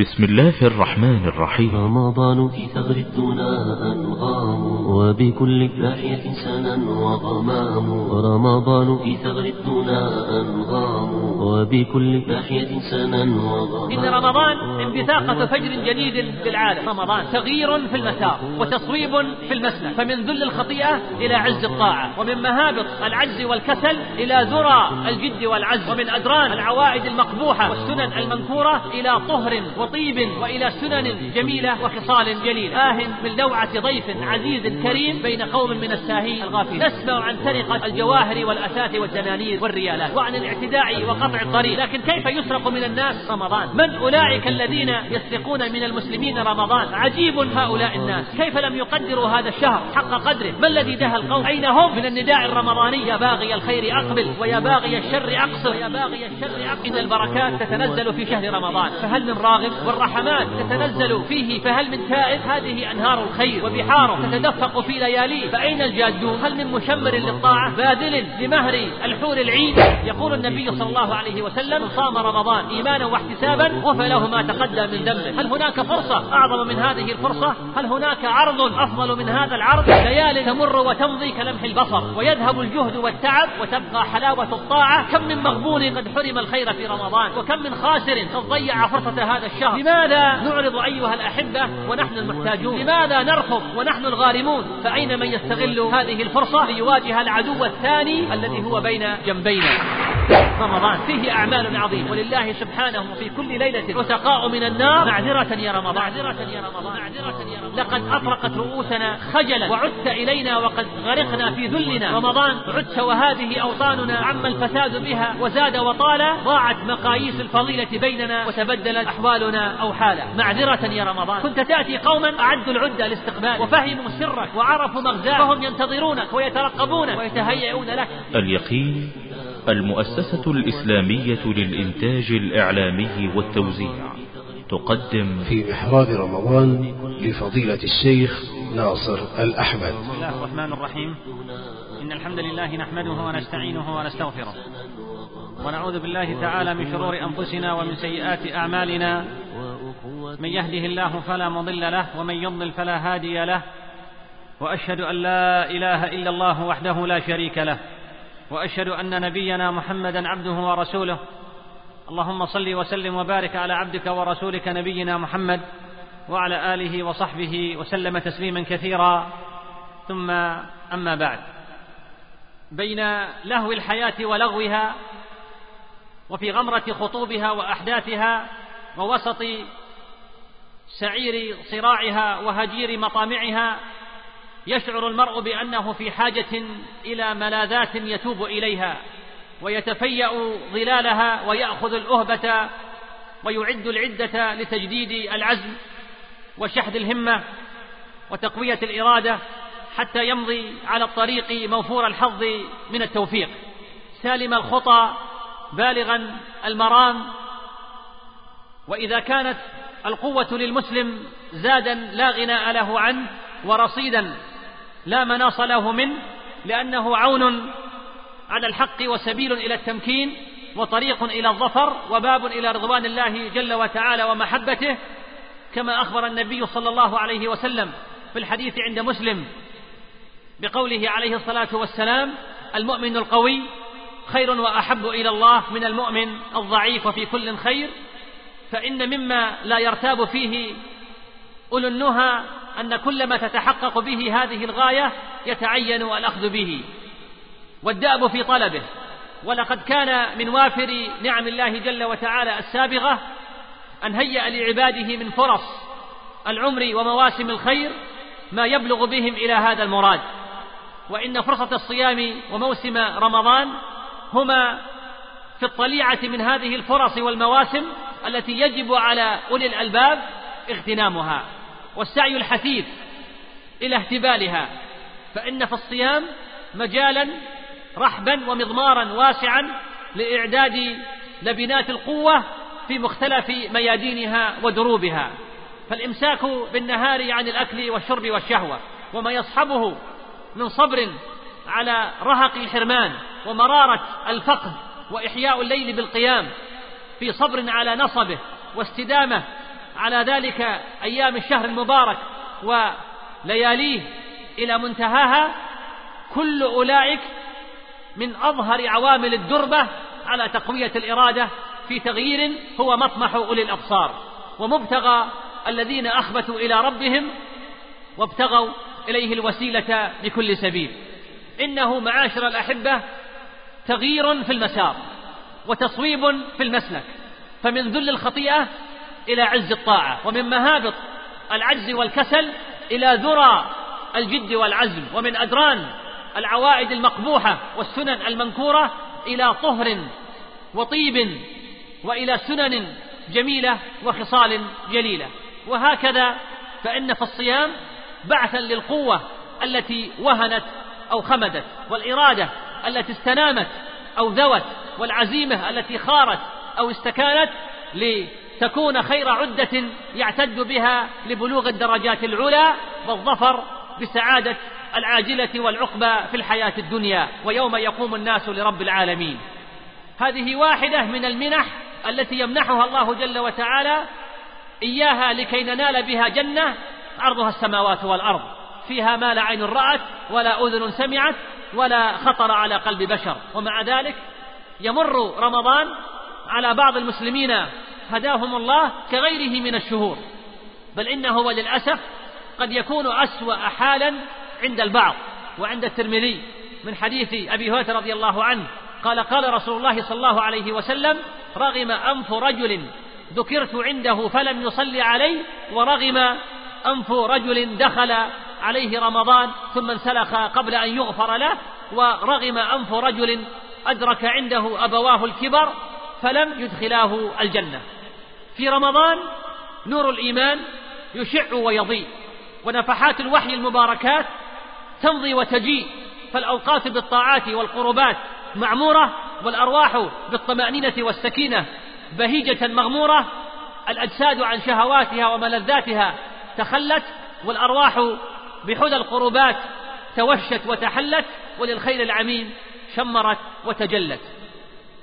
بسم الله الرحمن الرحيم. رمضان في ثغر الدنا أنغام وبكل ناحية سنا وغمام. رمضان في ثغر الدنا أنغام وبكل ناحية سنا وغمام إن رمضان انبثاقة فجر جديد في العالم. رمضان تغيير في المسار وتصويب في المسند فمن ذل الخطيئة إلى عز الطاعة ومن مهابط العجز والكسل إلى ذرى الجد والعز ومن أدران العوائد المقبوحة والسنن المنكورة إلى طهر وطيب وإلى سنن جميلة وخصال جليلة. آه من لوعة ضيف عزيز كريم بين قوم من الساهين الغافلين. نسمع عن سرقة الجواهر والأثاث والدنانير والريالات وعن الإعتداء وقطع الطريق لكن كيف يسرق من الناس رمضان؟ من أولئك الذين يسرقون من المسلمين رمضان؟ عجيب هؤلاء الناس. كيف لم يقدروا هذا الشهر حق قدره؟ ما الذي دهى القوم أين هم؟ من النداء الرمضاني يا باغي الخير أقبل ويا باغي الشر أقصر ويا باغي الشر أقصر. إن البركات تتنزل في شهر رمضان. فهل من راغب؟ والرحمات تتنزل فيه فهل من تائب هذه أنهار الخير وبحار تتدفق في لياليه فأين الجادون؟ هل من مشمر للطاعة؟ باذل لمهر الحور العين؟ يقول النبي صلى الله عليه وسلم صام رمضان إيمانا واحتسابا غفر له ما تقدم من ذنبه. هل هناك فرصة أعظم من هذه الفرصة؟ هل هناك عرض أفضل من هذا العرض؟ ليال تمر وتمضي كلمح البصر ويذهب الجهد والتعب وتبقى حلاوة الطاعة. كم من مغبون قد حرم الخير في رمضان وكم من خاسر قد ضيع فرصة هذا الشهر. لماذا نعرض أيها الأحبة ونحن المحتاجون؟ لماذا نرفض ونحن الغارمون؟ فأين من يستغل هذه الفرصة؟ ليواجه العدو الثاني الذي هو بين جنبينا. رمضان. فيه أعمال عظيمة. ولله سبحانه في كل ليلة رتقاء من النار. معذرة يا رمضان. معذرة يا رمضان. معذرة يا رمضان. لقد أطرقت رؤوسنا خجلا. وعدت إلينا وقد غرقنا في ذلنا. رمضان عدت وهذه أوطاننا. عم الفساد بها وزاد وطال. ضاعت مقاييس الفضيلة بيننا وتبدلت أحوالنا أو حالا. معذرة يا رمضان. كنت تأتي قوما أعدوا العدة لاستقبال. وفهموا سرك. وعرفوا مغزاك. فهم ينتظرونك ويترقبونك ويتهيئون لك. اليقين المؤسسة الإسلامية للإنتاج الإعلامي والتوزيع تقدم في محراب رمضان لفضيلة الشيخ ناصر الأحمد. بسم الله الرحمن الرحيم. إن الحمد لله نحمده ونستعينه ونستغفره. ونعوذ بالله تعالى من شرور أنفسنا ومن سيئات أعمالنا. من يهده الله فلا مضل له ومن يضلل فلا هادي له. وأشهد أن لا إله إلا الله وحده لا شريك له. وأشهد أن نبينا محمدا عبده ورسوله. اللهم صل وسلم وبارك على عبدك ورسولك نبينا محمد وعلى آله وصحبه وسلم تسليما كثيرا. ثم أما بعد. بين لهو الحياة ولغوها وفي غمرة خطوبها وأحداثها ووسط سعير صراعها وهجير مطامعها يشعر المرء بأنه في حاجة إلى ملاذات يتوب إليها ويتفيأ ظلالها ويأخذ الأهبة ويعد العدة لتجديد العزم وشحذ الهمة وتقوية الإرادة حتى يمضي على الطريق موفور الحظ من التوفيق. سالم الخطى بالغا المرام وإذا كانت القوة للمسلم زادا لا غناء له عنه ورصيدا لا مناص له منه لأنه عون على الحق وسبيل إلى التمكين وطريق إلى الظفر وباب إلى رضوان الله جل وتعالى ومحبته كما أخبر النبي صلى الله عليه وسلم في الحديث عند مسلم بقوله عليه الصلاة والسلام المؤمن القوي خير وأحب إلى الله من المؤمن الضعيف وفي كل خير فإن مما لا يرتاب فيه أولو النهى أن كلما تتحقق به هذه الغاية يتعين الأخذ به والدأب في طلبه. ولقد كان من وافر نعم الله جل وتعالى السابغة أن هيأ لعباده من فرص العمر ومواسم الخير ما يبلغ بهم إلى هذا المراد. وإن فرصة الصيام وموسم رمضان هما في الطليعة من هذه الفرص والمواسم التي يجب على أولي الألباب اغتنامها. والسعي الحثيث إلى اهتبالها فإن في الصيام مجالا رحبا ومضمارا واسعا لإعداد لبنات القوة في مختلف ميادينها ودروبها. فالإمساك بالنهار عن الأكل والشرب والشهوة وما يصحبه من صبر على رهق الحرمان ومرارة الفقد وإحياء الليل بالقيام في صبر على نصبه واستدامة على ذلك أيام الشهر المبارك ولياليه إلى منتهاها كل أولئك من أظهر عوامل الدربة على تقوية الإرادة في تغيير هو مطمح أولي الأبصار. ومبتغى الذين أخبتوا إلى ربهم وابتغوا إليه الوسيلة بكل سبيل. إنه معاشر الأحبة تغيير في المسار وتصويب في المسلك. فمن ذل الخطيئة إلى عز الطاعة ومن مهابط العجز والكسل إلى ذرى الجد والعزم ومن أدران العوائد المقبوحة والسنن المنكورة إلى طهر وطيب وإلى سنن جميلة وخصال جليلة. وهكذا فإن في الصيام بعثا للقوة التي وهنت أو خمدت والإرادة التي استنامت أو ذوت والعزيمة التي خارت أو استكانت لتكون خير عدة يعتد بها لبلوغ الدرجات العلى والظفر بسعادة العاجلة والعقبى في الحياة الدنيا ويوم يقوم الناس لرب العالمين. هذه واحدة من المنح التي يمنحها الله جل وتعالى إياها لكي ننال بها جنة عرضها السماوات والأرض. فيها ما لا عين رأت ولا أذن سمعت ولا خطر على قلب بشر. ومع ذلك يمر رمضان على بعض المسلمين هداهم الله كغيره من الشهور. بل إنه وللأسف قد يكون أسوأ حالا عند البعض وعند الترمذي. من حديث أبي هريرة رضي الله عنه قال قال رسول الله صلى الله عليه وسلم رغم أنف رجل ذكرت عنده فلم يصلي علي ورغم أنف رجل دخل عليه رمضان ثم انسلخ قبل أن يغفر له ورغم أنف رجل أدرك عنده أبواه الكبر فلم يدخلاه الجنة. في رمضان نور الإيمان يشع ويضيء ونفحات الوحي المباركات تمضي وتجيء فالأوقات بالطاعات والقربات معمورة والأرواح بالطمأنينة والسكينة بهيجة مغمورة الأجساد عن شهواتها وملذاتها تخلت والأرواح بحدى القربات توشت وتحلت وللخير العميم شمرت وتجلت.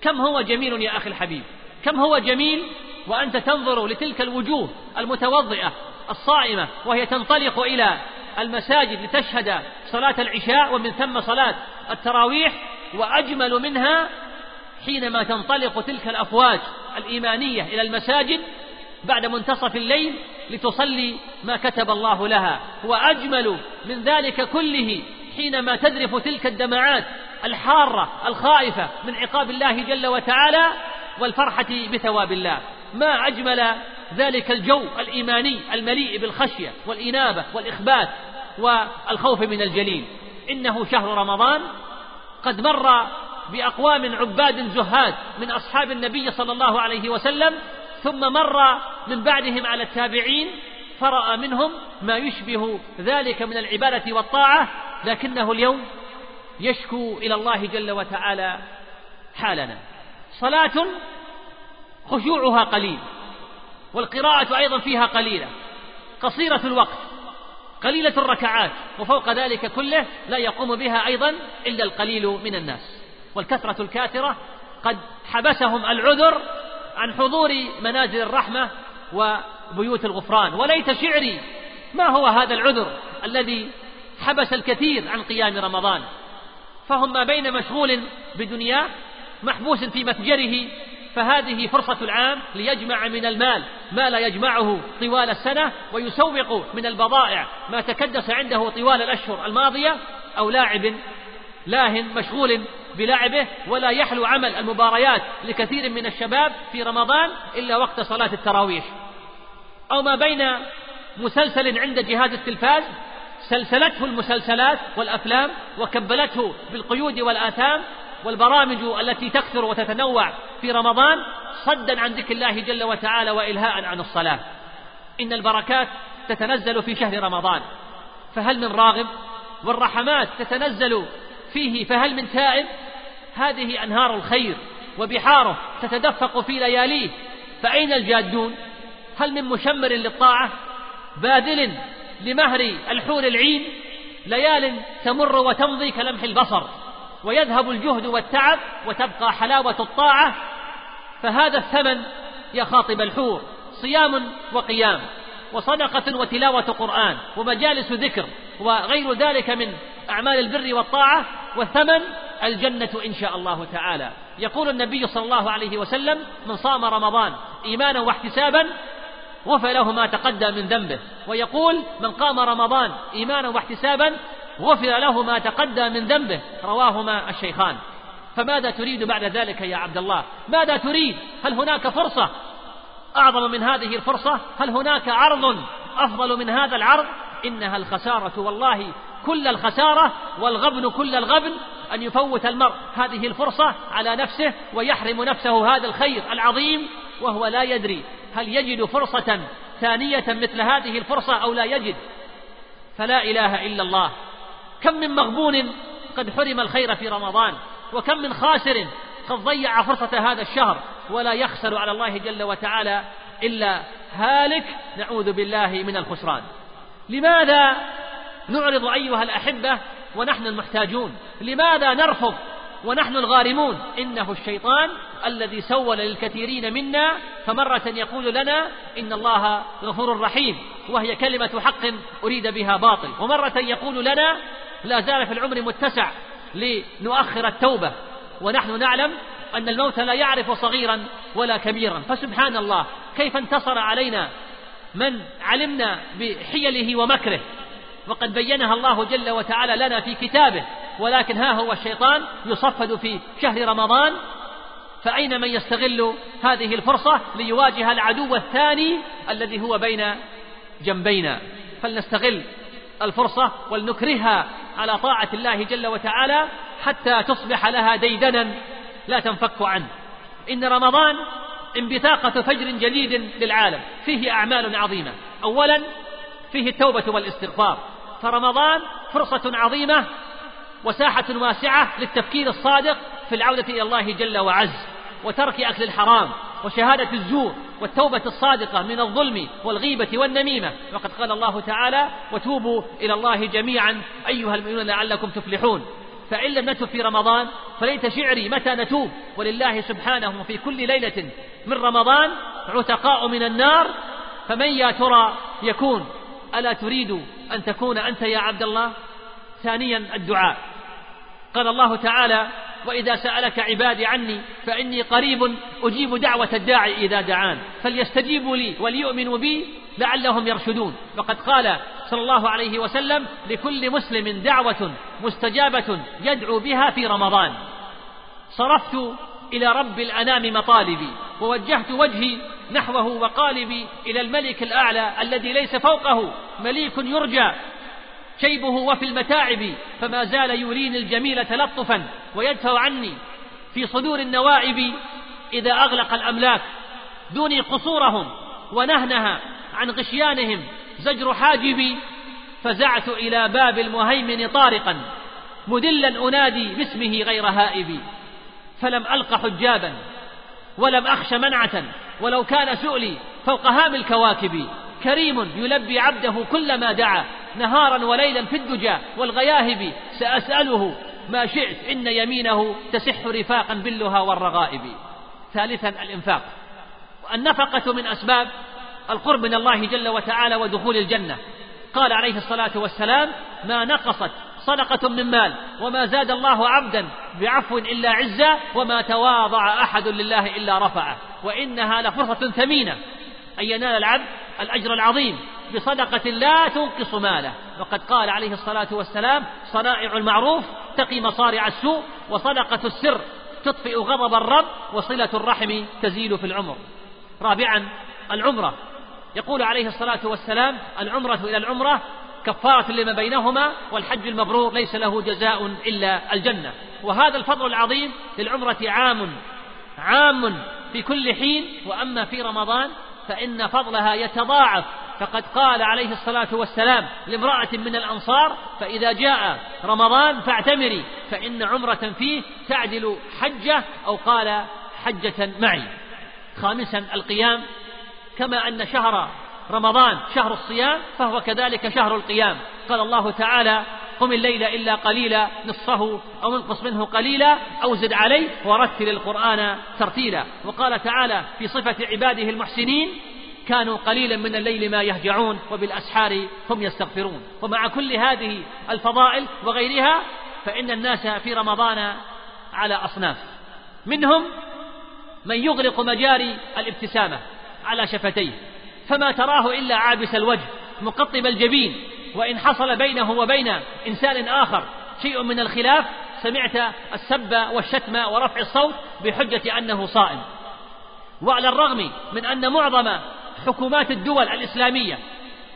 كم هو جميل يا أخي الحبيب؟ كم هو جميل وأنت تنظر لتلك الوجوه المتوضئة الصائمة وهي تنطلق إلى المساجد لتشهد صلاة العشاء ومن ثم صلاة التراويح وأجمل منها حينما تنطلق تلك الأفواج الإيمانية إلى المساجد بعد منتصف الليل لتصلي ما كتب الله لها. وأجمل من ذلك كله حينما تذرف تلك الدمعات الحارة الخائفة من عقاب الله جل وتعالى والفرحة بثواب الله. ما أجمل ذلك الجو الإيماني المليء بالخشية والإنابة والإخبات والخوف من الجليل. إنه شهر رمضان قد مر بأقوام عباد زهاد من أصحاب النبي صلى الله عليه وسلم ثم مر من بعدهم على التابعين فرأى منهم ما يشبه ذلك من العبادة والطاعة لكنه اليوم يشكو إلى الله جل وتعالى حالنا. صلاة خشوعها قليل والقراءة أيضا فيها قليلة. قصيرة الوقت قليلة الركعات وفوق ذلك كله لا يقوم بها أيضا إلا القليل من الناس. والكثرة الكاثرة قد حبسهم العذر عن حضور منازل الرحمة وبيوت الغفران. وليت شعري ما هو هذا العذر الذي حبس الكثير عن قيام رمضان؟ فهم ما بين مشغول بدنياه محبوس في متجره فهذه فرصة العام ليجمع من المال ما لا يجمعه طوال السنة ويسوق من البضائع ما تكدس عنده طوال الأشهر الماضية أو لاعب لاه مشغول بلعبه ولا يحلو عمل المباريات لكثير من الشباب في رمضان إلا وقت صلاة التراويح. أو ما بين مسلسل عند جهاز التلفاز سلسلته المسلسلات والأفلام وكبلته بالقيود والآثام والبرامج التي تكثر وتتنوع في رمضان صدا عن ذكر الله جل وتعالى وإلهاء عن الصلاة. إن البركات تتنزل في شهر رمضان. فهل من راغب؟ والرحمات تتنزل فيه فهل من تائب؟ هذه أنهار الخير وبحاره تتدفق في لياليه. فأين الجادون؟ هل من مشمر للطاعة؟ باذل لمهر الحور العين ليال تمر وتمضي كلمح البصر ويذهب الجهد والتعب وتبقى حلاوة الطاعة فهذا الثمن يا خاطب الحور صيام وقيام وصدقة وتلاوة قرآن ومجالس ذكر وغير ذلك من أعمال البر والطاعة والثمن الجنة إن شاء الله تعالى. يقول النبي صلى الله عليه وسلم من صام رمضان إيمانا واحتسابا غفر له ما تقدم من ذنبه. ويقول من قام رمضان إيمانا واحتسابا غفر له ما تقدم من ذنبه. رواهما الشيخان. فماذا تريد بعد ذلك يا عبد الله؟ ماذا تريد؟ هل هناك فرصة؟ أعظم من هذه الفرصة؟ هل هناك عرض أفضل من هذا العرض؟ إنها الخسارة. والله كل الخسارة والغبن كل الغبن أن يفوت المرء. هذه الفرصة على نفسه ويحرم نفسه هذا الخير العظيم وهو لا يدري. هل يجد فرصة ثانية مثل هذه الفرصة أو لا يجد؟ فلا إله إلا الله. كم من مغبون قد حرم الخير في رمضان وكم من خاسر قد ضيع فرصة هذا الشهر ولا يخسر على الله جل وتعالى إلا هالك. نعوذ بالله من الخسران. لماذا نعرض أيها الأحبة ونحن المحتاجون؟ لماذا نرفض ونحن الغارمون. إنه الشيطان الذي سول للكثيرين منا فمرة يقول لنا إن الله غفور رحيم وهي كلمة حق أريد بها باطل. ومرة يقول لنا لا زال في العمر متسع لنؤخر التوبة ونحن نعلم أن الموت لا يعرف صغيرا ولا كبيرا. فسبحان الله كيف انتصر علينا من علمنا بحيله ومكره؟ وقد بينها الله جل وتعالى لنا في كتابه. ولكن ها هو الشيطان يصفد في شهر رمضان فأين من يستغل هذه الفرصة ليواجه العدو الثاني الذي هو بين جنبينا؟ فلنستغل الفرصة ولنكرهها على طاعة الله جل وتعالى حتى تصبح لها ديدنا لا تنفك عنه. إن رمضان انبثاقة فجر جديد للعالم فيه أعمال عظيمة. أولا فيه التوبة والإستغفار. فرمضان فرصة عظيمة وساحة واسعة للتفكير الصادق في العودة إلى الله جل وعز وترك أكل الحرام وشهادة الزور والتوبة الصادقة من الظلم والغيبة والنميمة. وقد قال الله تعالى وتوبوا إلى الله جميعا أيها المؤمنون لعلكم تفلحون فإن لم نتب في رمضان فليت شعري متى نتوب. ولله سبحانه في كل ليلة من رمضان عتقاء من النار. فمن يا ترى يكون؟ ألا تريد أن تكون أنت يا عبد الله؟ ثانيا الدعاء. قال الله تعالى وإذا سألك عبادي عني فإني قريب أجيب دعوة الداعي إذا دعان فليستجيبوا لي وليؤمنوا بي لعلهم يرشدون. وقد قال صلى الله عليه وسلم لكل مسلم دعوة مستجابة يدعو بها في رمضان. صرفت إلى رب الأنام مطالبي ووجهت وجهي نحوه وقالبي إلى الملك الأعلى الذي ليس فوقه مليك يرجى شيبه وفي المتاعب فما زال يريني الجميل تلطفا ويدفع عني في صدور النوائب إذا أغلق الأملاك دوني قصورهم ونهنها عن غشيانهم. زجر حاجبي فزعت إلى باب المهيمن طارقا مدلا أنادي باسمه غير هائبي فلم ألق حجابا ولم أخش منعة ولو كان سؤلي فوق هام الكواكب. كريم يلبي عبده كلما دعا نهارا وليلا في الدجى والغياهب سأسأله ما شئت؟ إن يمينه تسح رفاقا باللها والرغائب. ثالثا الإنفاق. النفقة من أسباب القرب من الله جل وتعالى ودخول الجنة. قال عليه الصلاة والسلام ما نقصت صدقة من مال وما زاد الله عبدا بعفو إلا عزا وما تواضع أحد لله إلا رفعه. وإنها لفرصة ثمينة أن ينال العبد الأجر العظيم. بصدقة لا تنقص ماله. وقد قال عليه الصلاة والسلام صنائع المعروف تقي مصارع السوء وصدقة السر تطفئ غضب الرب وصلة الرحم تزيل في العمر. رابعا العمرة. يقول عليه الصلاة والسلام العمرة إلى العمرة كفارة لما بينهما والحج المبرور ليس له جزاء إلا الجنة. وهذا الفضل العظيم للعمرة عام عام في كل حين. وأما في رمضان فإن فضلها يتضاعف فقد قال عليه الصلاة والسلام لامرأة من الأنصار فإذا جاء رمضان فاعتمري فإن عمرة فيه تعدل حجة أو قال حجة معي. خامسا القيام كما أن شهر رمضان شهر الصيام فهو كذلك شهر القيام. قال الله تعالى قم الليل إلا قليلا نصفه أو انقص منه قليلا أو زد عليه ورتل القرآن ترتيلا. وقال تعالى في صفة عباده المحسنين كانوا قليلا من الليل ما يهجعون وبالأسحار هم يستغفرون. ومع كل هذه الفضائل وغيرها فإن الناس في رمضان على أصناف. منهم من يغرق مجاري الابتسامة على شفتيه فما تراه إلا عابس الوجه مقطب الجبين. وإن حصل بينه وبين إنسان آخر شيء من الخلاف سمعت السب والشتم ورفع الصوت بحجة أنه صائم. وعلى الرغم من أن معظم حكومات الدول الإسلامية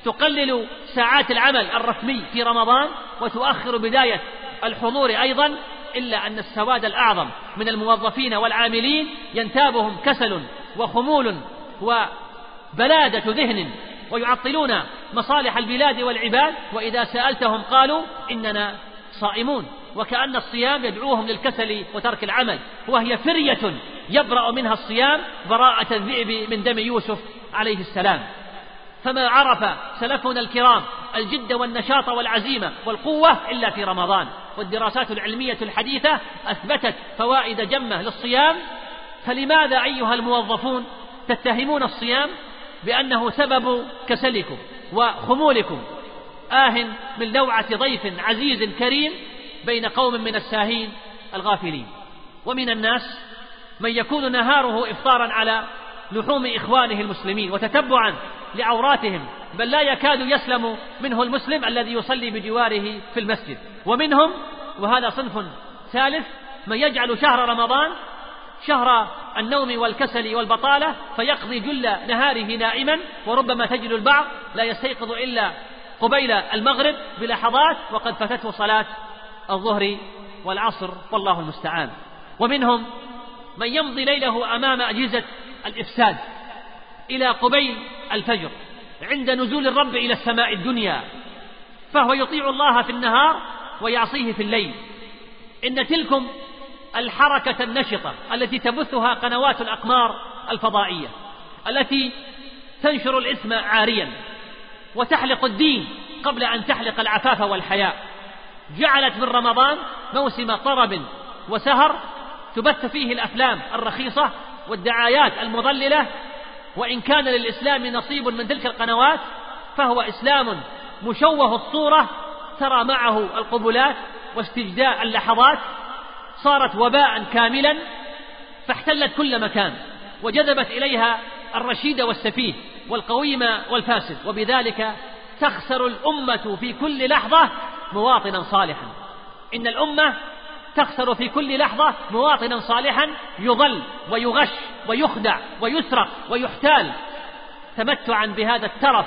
تقلل ساعات العمل الرسمي في رمضان وتؤخر بداية الحضور أيضا إلا أن السواد الأعظم من الموظفين والعاملين ينتابهم كسل وخمول وبلادة ذهن ويعطلون مصالح البلاد والعباد وإذا سألتهم قالوا إننا صائمون وكأن الصيام يدعوهم للكسل وترك العمل وهي فرية يبرأ منها الصيام براءة الذئب من دم يوسف عليه السلام. فما عرف سلفنا الكرام الجد والنشاط والعزيمة والقوة إلا في رمضان. والدراسات العلمية الحديثة أثبتت فوائد جمة للصيام. فلماذا أيها الموظفون تتهمون الصيام؟ بأنه سبب كسلكم وخمولكم. آه من لوعة ضيف عزيز كريم بين قوم من الساهين الغافلين. ومن الناس من يكون نهاره إفطارا على لحوم إخوانه المسلمين وتتبعا لعوراتهم بل لا يكاد يسلم منه المسلم الذي يصلي بجواره في المسجد. ومنهم وهذا صنف ثالث من يجعل شهر رمضان شهر النوم والكسل والبطالة فيقضي جل نهاره نائما وربما تجد البعض لا يستيقظ إلا قبيل المغرب بلحظات وقد فاتته صلاة الظهر والعصر والله المستعان. ومنهم من يمضي ليله أمام أجهزة الإفساد إلى قبيل الفجر عند نزول الرب إلى السماء الدنيا فهو يطيع الله في النهار ويعصيه في الليل. إن تلكم الحركة النشطة التي تبثها قنوات الأقمار الفضائية التي تنشر الإثم عاريا وتحلق الدين قبل أن تحلق العفاف والحياء. جعلت من رمضان موسم طرب وسهر تبث فيه الأفلام الرخيصة والدعايات المضللة وإن كان للإسلام نصيب من تلك القنوات فهو إسلام مشوه الصورة ترى معه القبلات واستجداء اللحظات صارت وباء كاملا فاحتلت كل مكان وجذبت إليها الرشيد والسفيه والقويم والفاسد وبذلك تخسر الأمة في كل لحظة مواطنا صالحا. إن الأمة تخسر في كل لحظة مواطنا صالحا يضل ويغش ويخدع ويسرق ويحتال. تمتعا بهذا الترف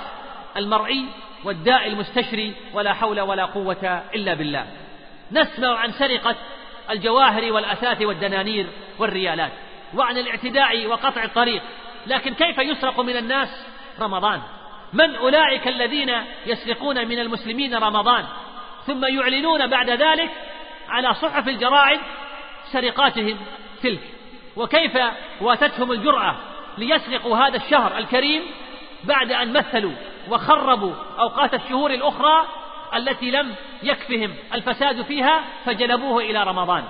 المرئي والداء المستشري ولا حول ولا قوة إلا بالله. نسمع عن سرقة الجواهر والأثاث والدنانير والريالات وعن الاعتداء وقطع الطريق. لكن كيف يسرق من الناس رمضان؟ من أولئك الذين يسرقون من المسلمين رمضان؟ ثم يعلنون بعد ذلك على صحف الجرائد سرقاتهم تلك. وكيف واتتهم الجرأة ليسرقوا هذا الشهر الكريم بعد أن مثلوا وخربوا أوقات الشهور الأخرى التي لم يكفهم الفساد فيها فجلبوه إلى رمضان.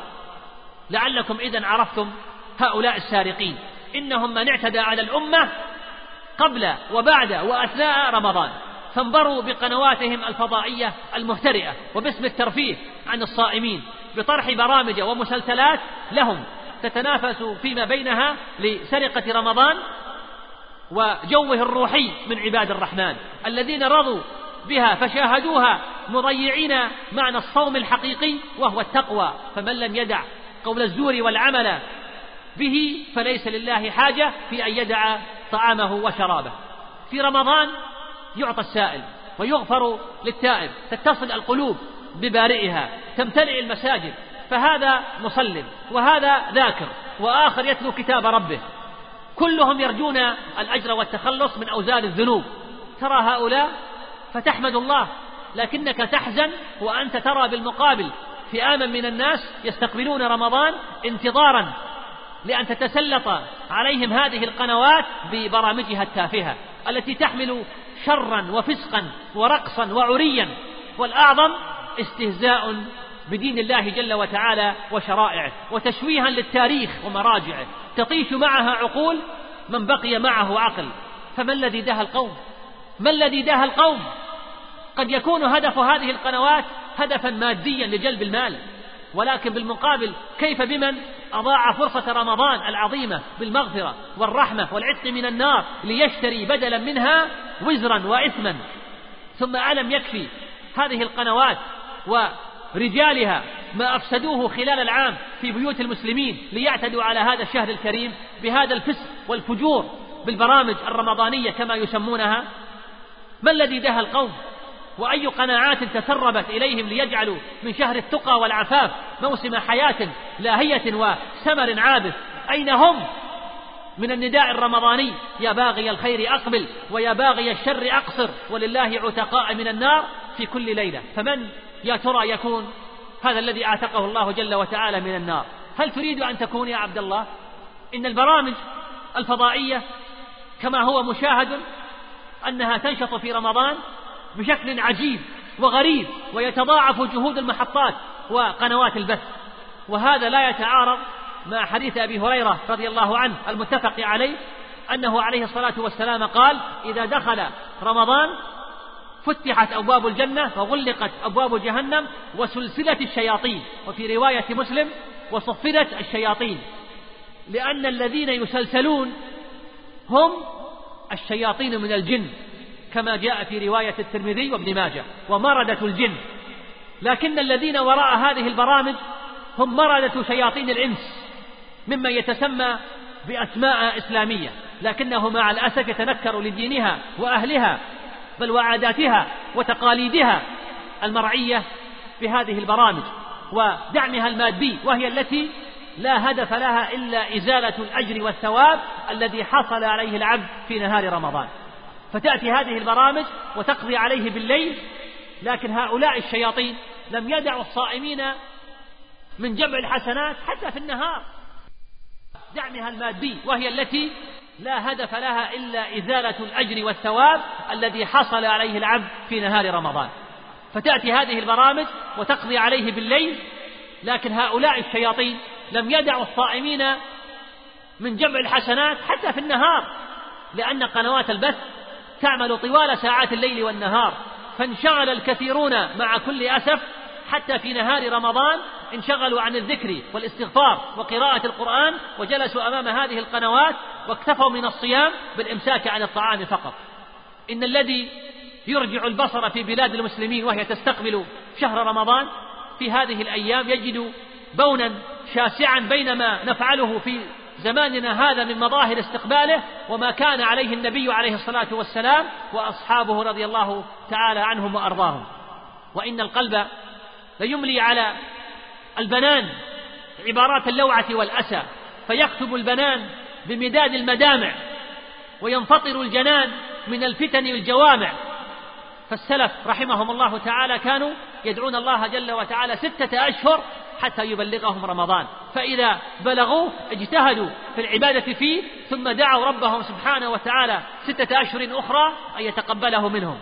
لعلكم إذا عرفتم هؤلاء السارقين. إنهم من اعتدى على الأمة قبل وبعد وأثناء رمضان. فانبروا بقنواتهم الفضائية المهترئة وباسم الترفيه عن الصائمين بطرح برامج ومسلسلات لهم. تتنافس فيما بينها لسرقة رمضان وجوه الروحي من عباد الرحمن. الذين رضوا بها فشاهدوها مضيعين معنى الصوم الحقيقي وهو التقوى. فمن لم يدع قول الزور والعمل به فليس لله حاجة في أن يدع طعامه وشرابه. في رمضان يعطى السائل ويغفر للتائب. تتصل القلوب ببارئها تمتلئ المساجد فهذا مصل وهذا ذاكر وآخر يتلو كتاب ربه. كلهم يرجون الأجر والتخلص من أوزان الذنوب. ترى هؤلاء؟ فتحمد الله لكنك تحزن وأنت ترى بالمقابل فئاما من الناس يستقبلون رمضان انتظارا لأن تتسلط عليهم هذه القنوات ببرامجها التافهة التي تحمل شرا وفسقا ورقصا وعريا. والأعظم استهزاء بدين الله جل وتعالى وشرائعه وتشويها للتاريخ ومراجعه. تطيش معها عقول من بقي معه عقل. فما الذي دهى القوم؟ ما الذي دهى القوم؟ قد يكون هدف هذه القنوات هدفا ماديا لجلب المال. ولكن بالمقابل كيف بمن أضاع فرصة رمضان العظيمة بالمغفرة والرحمة والعتق من النار ليشتري بدلا منها وزرا وإثما؟ ثم ألم يكفي هذه القنوات ورجالها ما أفسدوه خلال العام في بيوت المسلمين ليعتدوا على هذا الشهر الكريم بهذا الفسق والفجور بالبرامج الرمضانية كما يسمونها. ما الذي دهى القوم؟ وأي قناعات تسربت إليهم ليجعلوا من شهر التقى والعفاف موسم حياة لاهية وسمر عابث؟ أين هم؟ من النداء الرمضاني يا باغي الخير أقبل ويا باغي الشر أقصر ولله عتقاء من النار في كل ليلة. فمن يا ترى يكون هذا الذي اعتقه الله جل وتعالى من النار. هل تريد أن تكون يا عبد الله؟ إن البرامج الفضائية كما هو مشاهد أنها تنشط في رمضان بشكل عجيب وغريب ويتضاعف جهود المحطات وقنوات البث. وهذا لا يتعارض مع حديث أبي هريرة رضي الله عنه المتفق عليه أنه عليه الصلاة والسلام قال إذا دخل رمضان فتحت أبواب الجنة وغلقت أبواب جهنم وسلسلة الشياطين. وفي رواية مسلم وصفدت الشياطين. لأن الذين يسلسلون هم الشياطين من الجن كما جاء في رواية الترمذي وابن ماجه ومردة الجن. لكن الذين وراء هذه البرامج هم مردة شياطين الإنس ممن يتسمى بأسماء إسلامية. لكنه مع الأسف يتنكر لدينها وأهلها. بل وعاداتها وتقاليدها المرعية بهذه البرامج ودعمها المادي وهي التي لا هدف لها إلا إزالة الأجر والثواب الذي حصل عليه العبد في نهار رمضان. فتأتي هذه البرامج وتقضي عليه بالليل لكن هؤلاء الشياطين لم يدعوا الصائمين من جمع الحسنات حتى في النهار. دعمها المادي وهي التي لا هدف لها إلا إزالة الأجر والثواب الذي حصل عليه العبد في نهار رمضان. فتأتي هذه البرامج وتقضي عليه بالليل لكن هؤلاء الشياطين لم يدعوا الصائمين من جمع الحسنات حتى في النهار لأن قنوات البث تعمل طوال ساعات الليل والنهار. فانشغل الكثيرون مع كل أسف حتى في نهار رمضان انشغلوا عن الذكر والاستغفار وقراءة القرآن وجلسوا أمام هذه القنوات واكتفوا من الصيام بالإمساك عن الطعام فقط. إن الذي يرجع البصر في بلاد المسلمين وهي تستقبل شهر رمضان في هذه الأيام يجد بونا شاسعا بين ما نفعله في زماننا هذا من مظاهر استقباله وما كان عليه النبي عليه الصلاة والسلام وأصحابه رضي الله تعالى عنهم وأرضاهم. وإن القلب ليملي على البنان عبارات اللوعة والأسى فيكتب البنان بمداد المدامع وينفطر الجنان من الفتن الجوامع فالسلف رحمهم الله تعالى كانوا يدعون الله جل وتعالى ستة أشهر حتى يبلغهم رمضان. فإذا بلغوه اجتهدوا في العبادة فيه ثم دعوا ربهم سبحانه وتعالى ستة أشهر أخرى أن يتقبله منهم.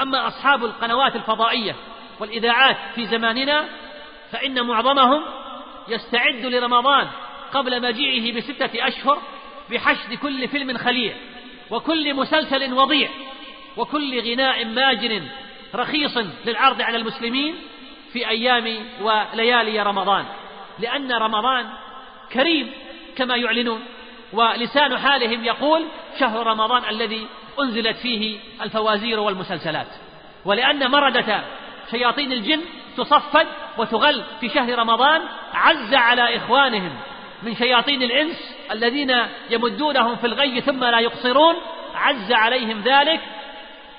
أما أصحاب القنوات الفضائية والإذاعات في زماننا فإن معظمهم يستعد لرمضان قبل مجيئه بستة أشهر بحشد كل فيلم خليع وكل مسلسل وضيع وكل غناء ماجن رخيص للعرض على المسلمين في أيام وليالي رمضان لأن رمضان كريم كما يعلنون ولسان حالهم يقول شهر رمضان الذي أنزلت فيه الفوازير والمسلسلات ولأن مردة شياطين الجن تصفد وتغل في شهر رمضان عز على إخوانهم من شياطين الإنس الذين يمدونهم في الغي ثم لا يقصرون عز عليهم ذلك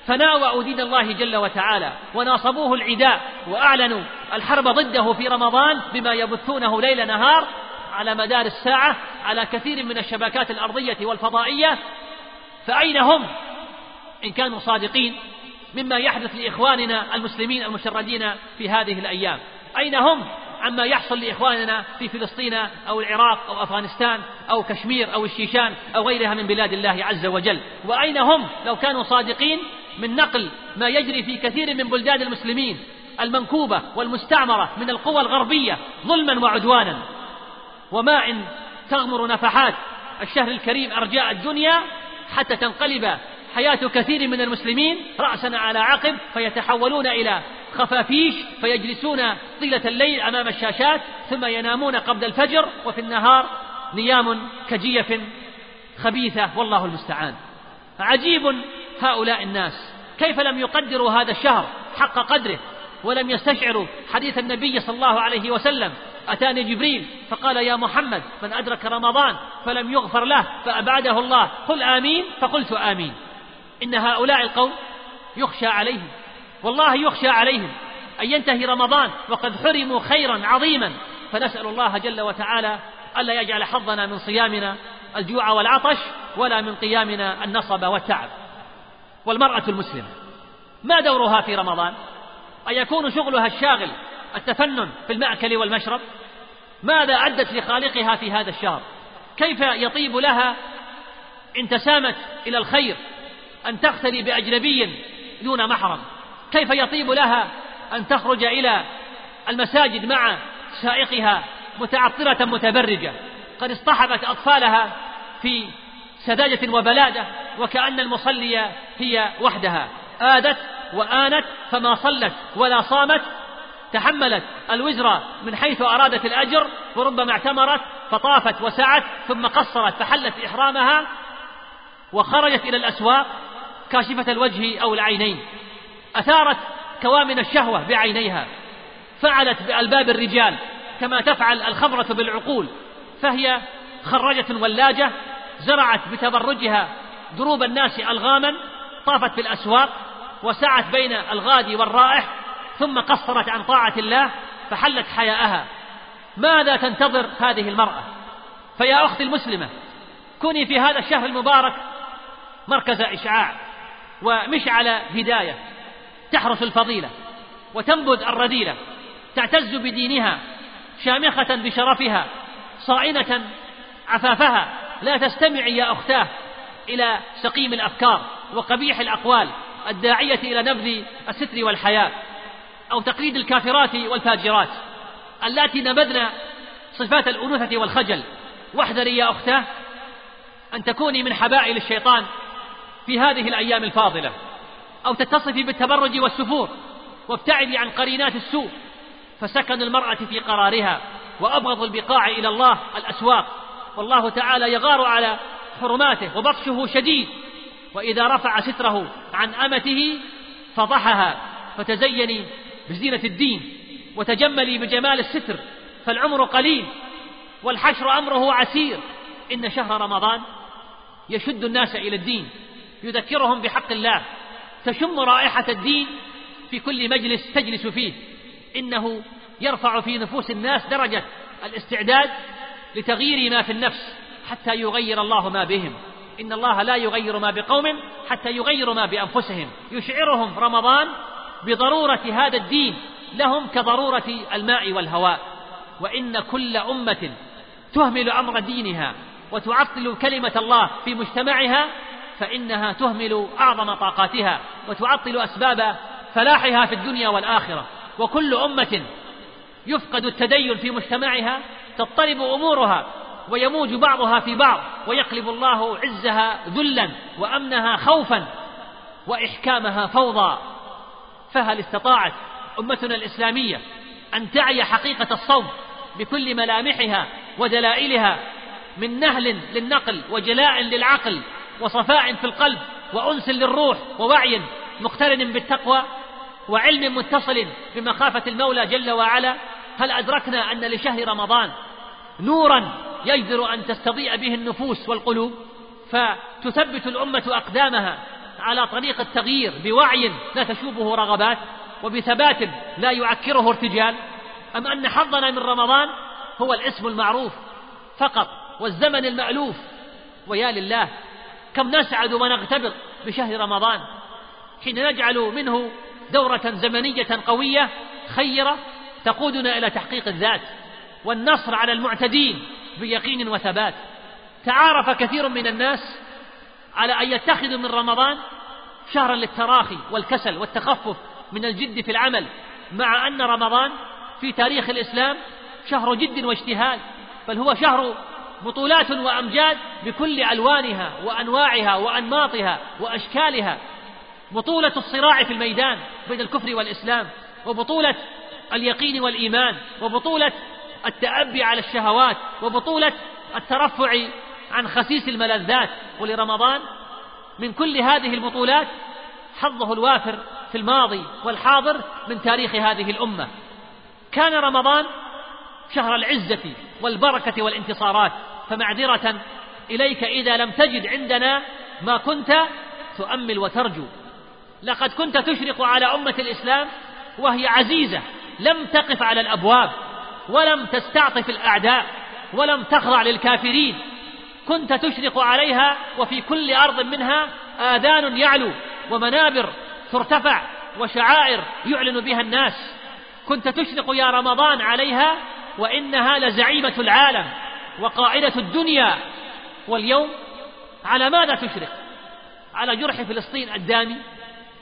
فناوأوا دين الله جل وتعالى وناصبوه العداء وأعلنوا الحرب ضده في رمضان بما يبثونه ليل نهار على مدار الساعة على كثير من الشبكات الأرضية والفضائية فأين هم؟ إن كانوا صادقين. مما يحدث لإخواننا المسلمين المشردين في هذه الأيام. أين هم؟ عما يحصل لإخواننا في فلسطين أو العراق أو أفغانستان أو كشمير أو الشيشان أو غيرها من بلاد الله عز وجل. وأين هم؟ لو كانوا صادقين من نقل ما يجري في كثير من بلدان المسلمين المنكوبة والمستعمرة من القوى الغربية ظلما وعدوانا. وما إن تغمر نفحات الشهر الكريم أرجاء الدنيا حتى تنقلب حياة كثير من المسلمين رأسا على عقب فيتحولون إلى خفافيش فيجلسون طيلة الليل أمام الشاشات ثم ينامون قبل الفجر وفي النهار نيام كجيف خبيثة والله المستعان. عجيب هؤلاء الناس. كيف لم يقدروا هذا الشهر حق قدره ولم يستشعروا حديث النبي صلى الله عليه وسلم؟ أتاني جبريل فقال يا محمد من أدرك رمضان فلم يغفر له فأبعده الله. قل آمين فقلت آمين. إن هؤلاء القوم يخشى عليهم. والله يخشى عليهم أن ينتهي رمضان وقد حرموا خيرا عظيما. فنسأل الله جل وتعالى ألا يجعل حظنا من صيامنا الجوع والعطش ولا من قيامنا النصب والتعب. والمرأة المسلمة ما دورها في رمضان؟ أيكون شغلها الشاغل التفنن في المأكل والمشرب؟ ماذا أدت لخالقها في هذا الشهر؟ كيف يطيب لها إن تسامت إلى الخير أن تختلي بأجنبي دون محرم. كيف يطيب لها أن تخرج إلى المساجد مع سائقها متعطرة متبرجة؟ قد اصطحبت أطفالها في سذاجة وبلادة وكأن المصلية هي وحدها. آدت وآنت فما صلت ولا صامت. تحملت الوزر من حيث أرادت الأجر وربما اعتمرت فطافت وسعت ثم قصرت فحلت إحرامها وخرجت إلى الأسواق. كاشفة الوجه أو العينين. أثارت كوامن الشهوة بعينيها. فعلت بألباب الرجال كما تفعل الخمرة بالعقول. فهي خرجة ولاجة زرعت بتبرجها دروب الناس ألغاما طافت في الأسواق وسعت بين الغادي والرائح ثم قصرت عن طاعة الله فحلت حياءها. ماذا تنتظر هذه المرأة؟ فيا أختي المسلمة كوني في هذا الشهر المبارك مركز إشعاع. ومشعل هداية تحرس الفضيلة وتنبذ الرذيلة تعتز بدينها شامخة بشرفها صائنة عفافها لا تستمعي يا أختاه إلى سقيم الأفكار وقبيح الأقوال الداعية إلى نبذ الستر والحياء أو تقليد الكافرات والفاجرات. اللاتي نبذن صفات الأنوثة والخجل. واحذري يا أختاه أن تكوني من حبائل الشيطان في هذه الأيام الفاضلة. أو تتصفي بالتبرج والسفور وابتعدي عن قرينات السوء. فسكن المرأة في قرارها وأبغض البقاع إلى الله الأسواق. والله تعالى يغار على حرماته وبطشه شديد. وإذا رفع ستره عن أمته فضحها. فتزيني بزينة الدين وتجملي بجمال الستر فالعمر قليل والحشر أمره عسير. إن شهر رمضان يشد الناس إلى الدين. يذكرهم بحق الله. تشم رائحة الدين في كل مجلس تجلس فيه. إنه يرفع في نفوس الناس درجة الاستعداد لتغيير ما في النفس حتى يغير الله ما بهم. إن الله لا يغير ما بقوم حتى يغيروا ما بأنفسهم. يشعرهم رمضان بضرورة هذا الدين. لهم كضرورة الماء والهواء. وإن كل أمة تهمل أمر دينها وتعطل كلمة الله في مجتمعها فإنها تهمل أعظم طاقاتها وتعطل أسباب فلاحها في الدنيا والآخرة. وكل أمة يفقد التدين في مجتمعها تضطرب أمورها ويموج بعضها في بعض ويقلب الله عزها ذلا وأمنها خوفا وإحكامها فوضى. فهل استطاعت أمتنا الإسلامية أن تعي حقيقة الصوم بكل ملامحها ودلائلها من نهل للنقل وجلاء للعقل وصفاء في القلب وأنس للروح ووعي مقترن بالتقوى وعلم متصل بمخافة المولى جل وعلا. هل أدركنا أن لشهر رمضان نورا يجدر أن تستضيء به النفوس والقلوب؟ فتثبت الأمة أقدامها على طريق التغيير بوعي لا تشوبه رغبات وبثبات لا يعكره ارتجال. أم أن حظنا من رمضان هو الاسم المعروف فقط والزمن المألوف؟ ويا لله كم نسعد ونغتبط بشهر رمضان. حين نجعل منه دورة زمنية قوية خيرة تقودنا إلى تحقيق الذات والنصر على المعتدين بيقين وثبات. تعارف كثير من الناس على أن يتخذوا من رمضان شهرا للتراخي والكسل والتخفف من الجد في العمل مع أن رمضان في تاريخ الإسلام شهر جد واجتهاد بل هو شهر بطولات وأمجاد بكل ألوانها وأنواعها وأنماطها وأشكالها. بطولة الصراع في الميدان بين الكفر والإسلام وبطولة اليقين والإيمان وبطولة التأبي على الشهوات وبطولة الترفع عن خسيس الملذات. ولرمضان من كل هذه البطولات حظه الوافر في الماضي والحاضر من تاريخ هذه الأمة. كان رمضان شهر العزة والبركة والانتصارات. فمعذرة إليك إذا لم تجد عندنا ما كنت تؤمل وترجو. لقد كنت تشرق على أمة الإسلام وهي عزيزة لم تقف على الأبواب ولم تستعطف الأعداء ولم تخضع للكافرين. كنت تشرق عليها وفي كل أرض منها آذان يعلو ومنابر ترتفع وشعائر يعلن بها الناس. كنت تشرق يا رمضان عليها وإنها لزعيمة العالم. وقائدة الدنيا واليوم على ماذا تشرق على جرح فلسطين الدامي؟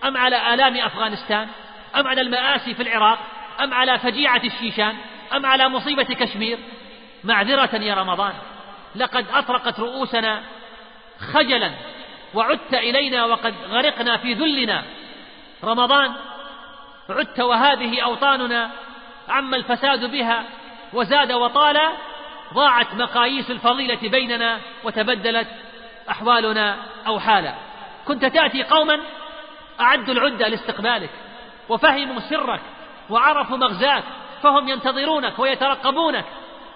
أم على آلام أفغانستان؟ أم على المآسي في العراق؟ أم على فجيعة الشيشان؟ أم على مصيبة كشمير؟ معذرة يا رمضان لقد أطرقت رؤوسنا خجلا وعدت إلينا وقد غرقنا في ذلنا. رمضان عدت وهذه أوطاننا عم الفساد بها وزاد وطال ضاعت مقاييس الفضيلة بيننا وتبدلت أحوالنا أو حالا. كنت تأتي قوما أعدوا العدة لاستقبالك وفهموا سرك وعرفوا مغزاك فهم ينتظرونك ويترقبونك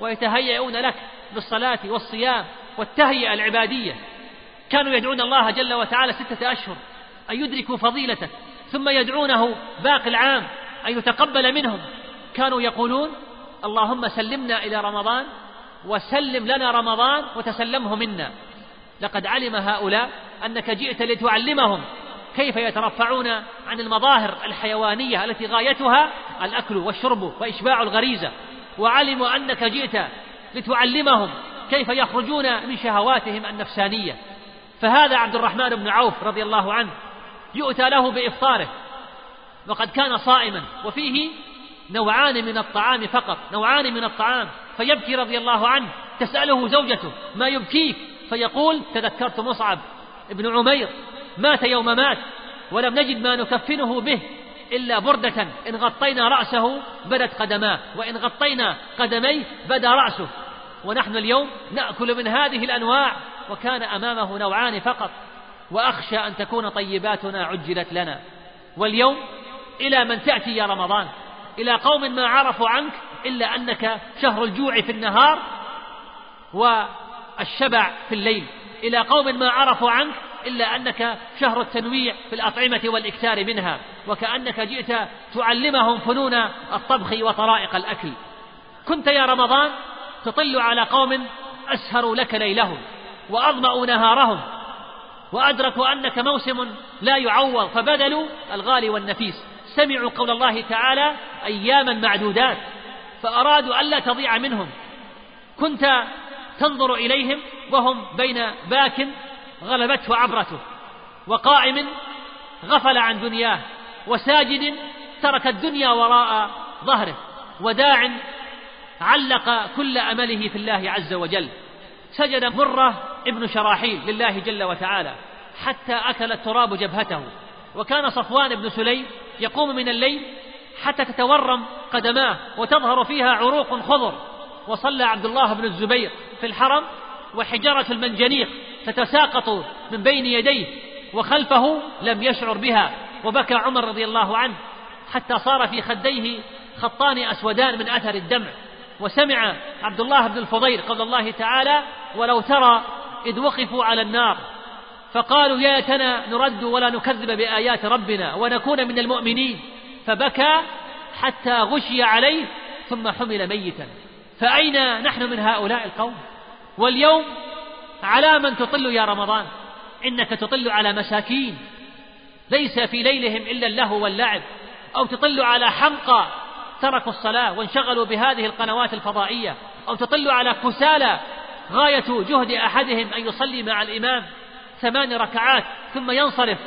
ويتهيئون لك بالصلاة والصيام والتهيئة العبادية. كانوا يدعون الله جل وتعالى ستة أشهر أن يدركوا فضيلتك ثم يدعونه باقي العام أن يتقبل منهم. كانوا يقولون اللهم سلمنا إلى رمضان وسلم لنا رمضان وتسلمه منا. لقد علم هؤلاء أنك جئت لتعلمهم كيف يترفعون عن المظاهر الحيوانية التي غايتها الأكل والشرب وإشباع الغريزة. وعلموا أنك جئت لتعلمهم كيف يخرجون من شهواتهم النفسانية. فهذا عبد الرحمن بن عوف رضي الله عنه يؤتى له بإفطاره. وقد كان صائما. وفيه نوعان من الطعام فقط. نوعان من الطعام. فيبكي رضي الله عنه تسأله زوجته ما يبكيك؟ فيقول تذكرت مصعب ابن عمير مات يوم مات ولم نجد ما نكفنه به إلا بردة إن غطينا رأسه بدت قدماه وإن غطينا قدميه بدا رأسه. ونحن اليوم نأكل من هذه الأنواع وكان أمامه نوعان فقط وأخشى أن تكون طيباتنا عجلت لنا. واليوم إلى من تأتي يا رمضان إلى قوم ما عرفوا عنك إلا أنك شهر الجوع في النهار والشبع في الليل. إلى قوم ما عرفوا عنك إلا أنك شهر التنويع في الأطعمة والإكثار منها وكأنك جئت تعلمهم فنون الطبخ وطرائق الأكل. كنت يا رمضان تطل على قوم أسهروا لك ليلهم وأظمأوا نهارهم وأدركوا أنك موسم لا يعوض فبذلوا الغالي والنفيس. سمعوا قول الله تعالى أياما معدودات. فأرادوا ألا تضيع منهم. كنت تنظر إليهم وهم بين باك غلبته عبرته وقائم غفل عن دنياه وساجد ترك الدنيا وراء ظهره وداع علق كل أمله في الله عز وجل. سجد مرة ابن شراحيل لله جل وتعالى حتى أكل التراب جبهته وكان صفوان بن سليم يقوم من الليل حتى تتورم قدماه وتظهر فيها عروق خضر. وصلى عبد الله بن الزبير في الحرم وحجرة المنجنيق تتساقط من بين يديه وخلفه لم يشعر بها. وبكى عمر رضي الله عنه حتى صار في خديه خطان أسودان من أثر الدمع. وسمع عبد الله بن الفضيل قول الله تعالى ولو ترى إذ وقفوا على النار فقالوا يا ليتنا نرد ولا نكذب بآيات ربنا ونكون من المؤمنين فبكى حتى غشي عليه ثم حمل ميتا. فأين نحن من هؤلاء القوم؟ واليوم على من تطل يا رمضان؟ إنك تطل على مساكين. ليس في ليلهم إلا اللهو واللعب. أو تطل على حمقى تركوا الصلاة وانشغلوا بهذه القنوات الفضائية. أو تطل على كسالى غاية جهد أحدهم أن يصلي مع الإمام ثمان ركعات ثم ينصرف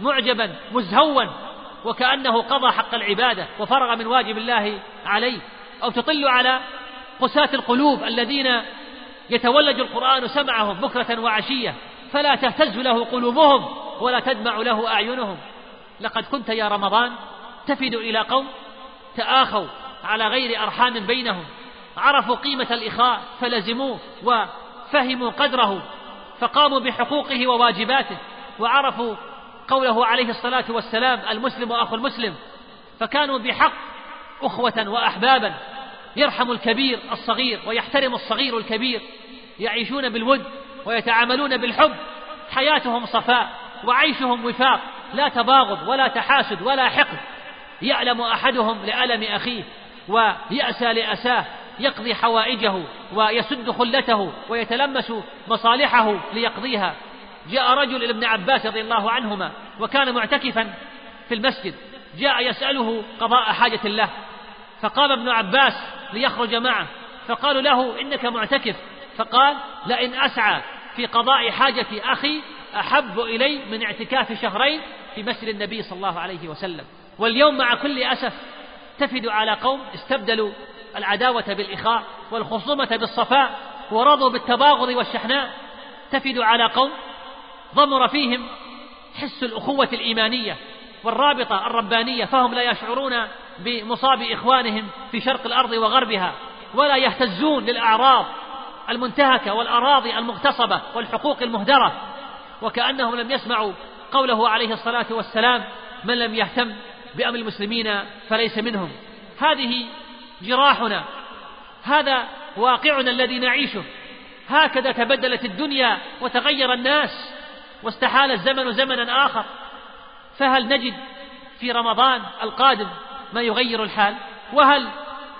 معجبا مزهوا. وكأنه قضى حق العبادة وفرغ من واجب الله عليه. أو تطل على قساة القلوب الذين يتولج القرآن سمعهم بكرة وعشية فلا تهتز له قلوبهم ولا تدمع له أعينهم. لقد كنت يا رمضان تفد إلى قوم تآخوا على غير أرحام بينهم عرفوا قيمة الإخاء فلزموه وفهموا قدره فقاموا بحقوقه وواجباته وعرفوا قوله عليه الصلاة والسلام المسلم أخو المسلم. فكانوا بحق أخوة وأحبابا. يرحم الكبير الصغير ويحترم الصغير الكبير. يعيشون بالود ويتعاملون بالحب. حياتهم صفاء وعيشهم وفاق. لا تباغض ولا تحاسد ولا حقد. يألم أحدهم لألم أخيه ويأسى لأساه. يقضي حوائجه ويسد خلته ويتلمس مصالحه ليقضيها. جاء رجل إلى ابن عباس رضي الله عنهما وكان معتكفا في المسجد. جاء يسأله قضاء حاجة له. فقام ابن عباس ليخرج معه. فقالوا له إنك معتكف. فقال لئن أسعى في قضاء حاجة أخي أحب إلي من اعتكاف شهرين في مسجد النبي صلى الله عليه وسلم. واليوم مع كل أسف تفد على قوم استبدلوا العداوة بالإخاء والخصومة بالصفاء ورضوا بالتباغض والشحناء. تفد على قوم ضمر فيهم حس الأخوة الإيمانية والرابطة الربانية فهم لا يشعرون بمصاب إخوانهم في شرق الأرض وغربها ولا يهتزون للأعراض المنتهكة والأراضي المغتصبة والحقوق المهدرة وكأنهم لم يسمعوا قوله عليه الصلاة والسلام من لم يهتم بأمر المسلمين فليس منهم. هذه جراحنا هذا واقعنا الذي نعيشه. هكذا تبدلت الدنيا وتغير الناس. واستحال الزمن زمنا آخر. فهل نجد في رمضان القادم ما يغير الحال؟ وهل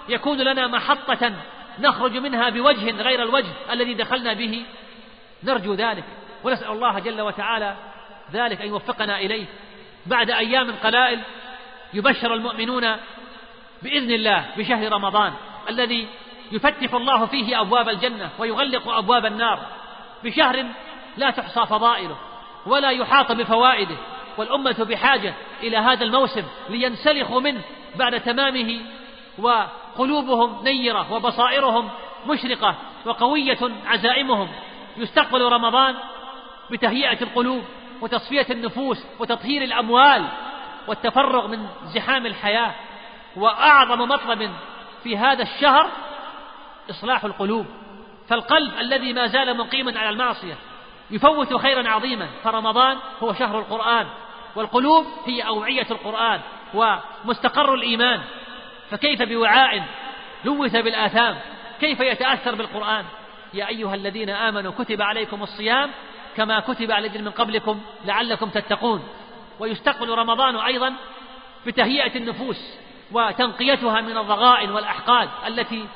يكون لنا محطة نخرج منها بوجه غير الوجه الذي دخلنا به؟ نرجو ذلك ونسأل الله جل وتعالى ذلك أن يوفقنا إليه. بعد أيام قلائل يبشر المؤمنون بإذن الله بشهر رمضان الذي يفتح الله فيه أبواب الجنة ويغلق أبواب النار. بشهر لا تحصى فضائله. ولا يحاط بفوائده والأمة بحاجة إلى هذا الموسم لينسلخوا منه بعد تمامه وقلوبهم نيرة وبصائرهم مشرقة وقوية عزائمهم. يستقبل رمضان بتهيئة القلوب وتصفية النفوس وتطهير الأموال والتفرغ من زحام الحياة. وأعظم مطلب في هذا الشهر إصلاح القلوب. فالقلب الذي ما زال مقيما على المعصية يفوت خيرا عظيما. فرمضان هو شهر القرآن والقلوب هي أوعية القرآن ومستقر الإيمان. فكيف بوعاء لوث بالآثام؟ كيف يتأثر بالقرآن؟ يا أيها الذين آمنوا كتب عليكم الصيام كما كتب على الذين من قبلكم لعلكم تتقون. ويستقبل رمضان أيضا بتهيئة النفوس وتنقيتها من الضغائن والأحقاد التي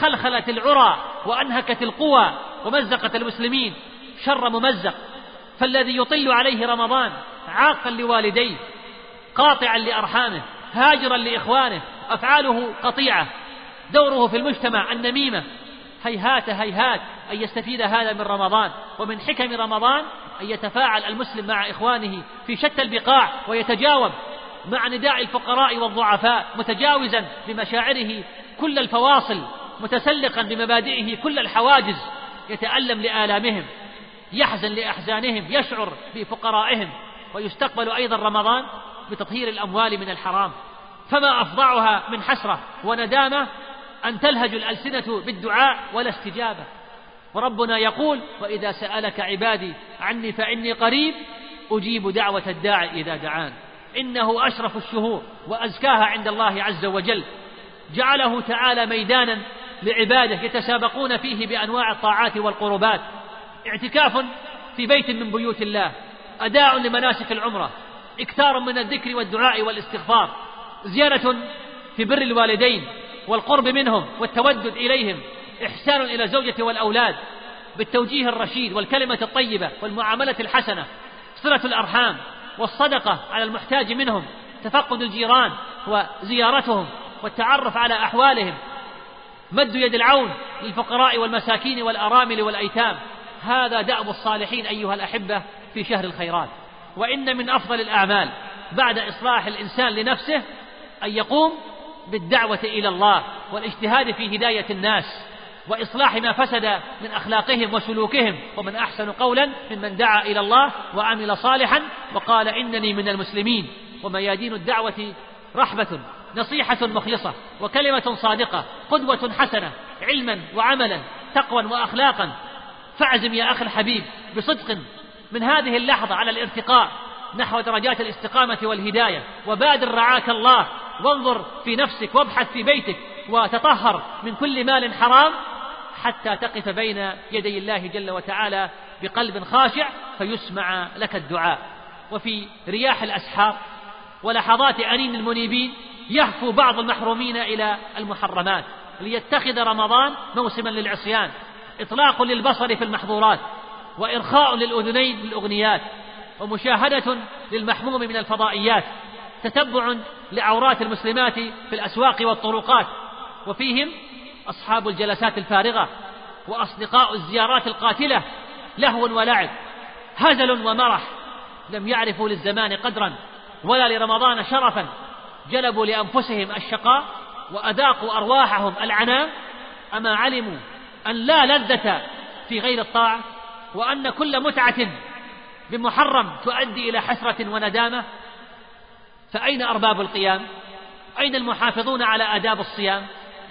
خلخلت العرى وأنهكت القوى ومزقت المسلمين. شر ممزق فالذي يطل عليه رمضان عاقا لوالديه قاطعا لأرحامه هاجرا لإخوانه أفعاله قطيعة دوره في المجتمع النميمة هيهات هيهات أن يستفيد هذا من رمضان ومن حكم رمضان أن يتفاعل المسلم مع إخوانه في شتى البقاع ويتجاوب مع نداء الفقراء والضعفاء متجاوزا بمشاعره كل الفواصل متسلقا بمبادئه كل الحواجز يتألم لآلامهم. يحزن لأحزانهم يشعر بفقرائهم. ويستقبل أيضا رمضان بتطهير الأموال من الحرام. فما أفظعها من حسرة وندامة أن تلهج الألسنة بالدعاء ولا استجابة. وربنا يقول وإذا سألك عبادي عني فإني قريب أجيب دعوة الداعي إذا دعان. إنه أشرف الشهور وأزكاها عند الله عز وجل. جعله تعالى ميدانا لعباده يتسابقون فيه بأنواع الطاعات والقربات. اعتكاف في بيت من بيوت الله أداء لمناسك العمرة إكثار من الذكر والدعاء والاستغفار زيارة في بر الوالدين والقرب منهم والتودد إليهم إحسان إلى الزوجة والأولاد بالتوجيه الرشيد والكلمة الطيبة والمعاملة الحسنة صلة الأرحام والصدقة على المحتاج منهم تفقد الجيران وزيارتهم والتعرف على أحوالهم مد يد العون للفقراء والمساكين والأرامل والأيتام هذا دأب الصالحين أيها الأحبة في شهر الخيرات. وإن من أفضل الأعمال بعد إصلاح الإنسان لنفسه أن يقوم بالدعوة إلى الله والاجتهاد في هداية الناس وإصلاح ما فسد من أخلاقهم وسلوكهم ومن أحسن قولا ممن دعا إلى الله وعمل صالحا وقال إنني من المسلمين. وميادين الدعوة رحبة نصيحة مخلصة وكلمة صادقة قدوة حسنة علما وعملا تقوى وأخلاقا. فاعزم يا أخي الحبيب بصدق من هذه اللحظة على الارتقاء نحو درجات الاستقامة والهداية. وبادر رعاك الله وانظر في نفسك وابحث في بيتك وتطهر من كل مال حرام حتى تقف بين يدي الله جل وتعالى بقلب خاشع فيسمع لك الدعاء. وفي رياح الأسحار ولحظات أنين المنيبين يهفو بعض المحرومين إلى المحرمات ليتخذ رمضان موسما للعصيان. إطلاق للبصر في المحظورات وإرخاء للأذنين بالأغنيات ومشاهدة للمحموم من الفضائيات تتبع لعورات المسلمات في الأسواق والطرقات وفيهم أصحاب الجلسات الفارغة وأصدقاء الزيارات القاتلة لهو ولعب هزل ومرح لم يعرفوا للزمان قدرا ولا لرمضان شرفا جلبوا لأنفسهم الشقاء وأذاقوا أرواحهم العناء أما علموا أن لا لذة في غير الطاعة وأن كل متعة بمحرم تؤدي إلى حسرة وندامة. فأين أرباب القيام؟ أين المحافظون على آداب الصيام؟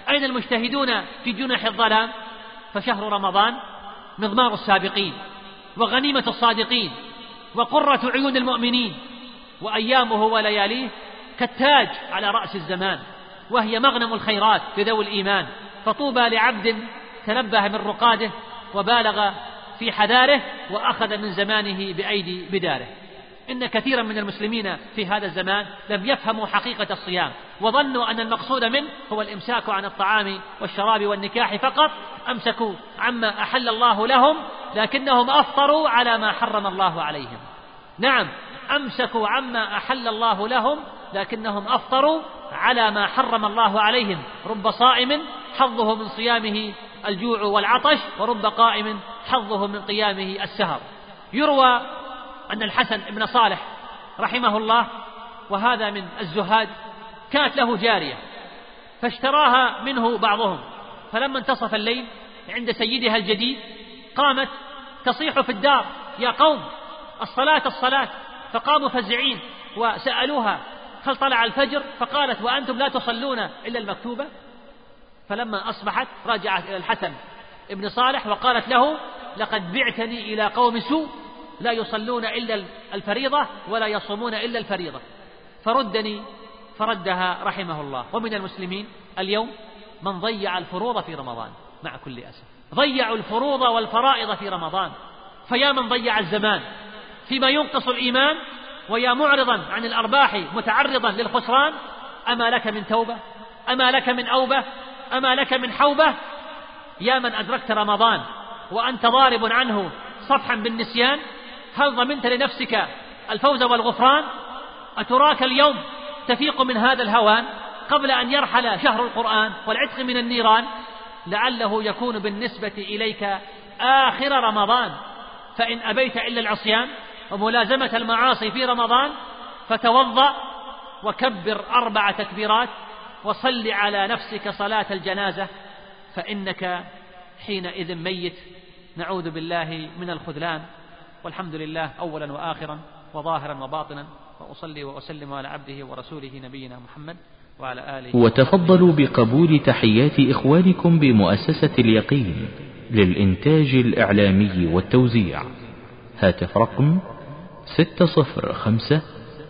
أين المجتهدون في جنح الظلام؟ فشهر رمضان مضمار السابقين وغنيمة الصادقين وقرة عيون المؤمنين وأيامه ولياليه كالتاج على رأس الزمان وهي مغنم الخيرات لذوي الإيمان. فطوبى لعبد تنبه من رقاده وبالغ في حذاره وأخذ من زمانه بأيدي بداره. إن كثيرا من المسلمين في هذا الزمان لم يفهموا حقيقة الصيام وظنوا أن المقصود منه هو الإمساك عن الطعام والشراب والنكاح فقط أمسكوا عما أحل الله لهم لكنهم أفطروا على ما حرم الله عليهم. نعم أمسكوا عما أحل الله لهم لكنهم أفطروا على ما حرم الله عليهم. رب صائم حظه من صيامه الجوع والعطش ورب قائم حظه من قيامه السهر. يروى أن الحسن بن صالح رحمه الله وهذا من الزهاد كانت له جارية فاشتراها منه بعضهم. فلما انتصف الليل عند سيدها الجديد قامت تصيح في الدار يا قوم الصلاة الصلاة. فقاموا فزعين وسألوها هل طلع الفجر؟ فقالت وأنتم لا تصلون إلا المكتوبة؟ فلما أصبحت رجعت إلى الحسن ابن صالح وقالت له لقد بعتني إلى قوم سوء لا يصلون إلا الفريضة ولا يصومون إلا الفريضة. فردني فردها رحمه الله. ومن المسلمين اليوم من ضيع الفروض في رمضان مع كل أسف. ضيعوا الفروض والفرائض في رمضان. فيا من ضيع الزمان. فيما ينقص الإيمان ويا معرضا عن الأرباح متعرضا للخسران أما لك من توبة؟ أما لك من أوبة؟ أما لك من حوبة؟ يا من أدركت رمضان وأنت ضارب عنه صفحا بالنسيان؟ هل ضمنت لنفسك الفوز والغفران؟ أتراك اليوم تفيق من هذا الهوان قبل أن يرحل شهر القرآن والعتق من النيران؟ لعله يكون بالنسبة إليك آخر رمضان. فإن أبيت إلا العصيان وملازمة المعاصي في رمضان فتوضأ وكبر أربع تكبيرات وصل على نفسك صلاة الجنازة فإنك حينئذ ميت. نعوذ بالله من الخذلان. والحمد لله أولا وآخرا وظاهرا وباطنا. وأصلي وأسلم على عبده ورسوله نبينا محمد وعلى آله وتفضلوا بقبول تحيات إخوانكم بمؤسسة اليقين للإنتاج الإعلامي والتوزيع. هاتف رقم ستة صفر خمسة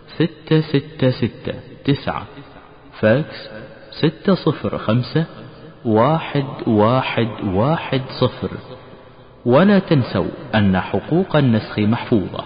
ستة ستة ستة تسعة. فاكس ستة صفر خمسة واحد واحد واحد صفر. ولا تنسوا أن حقوق النسخ محفوظة.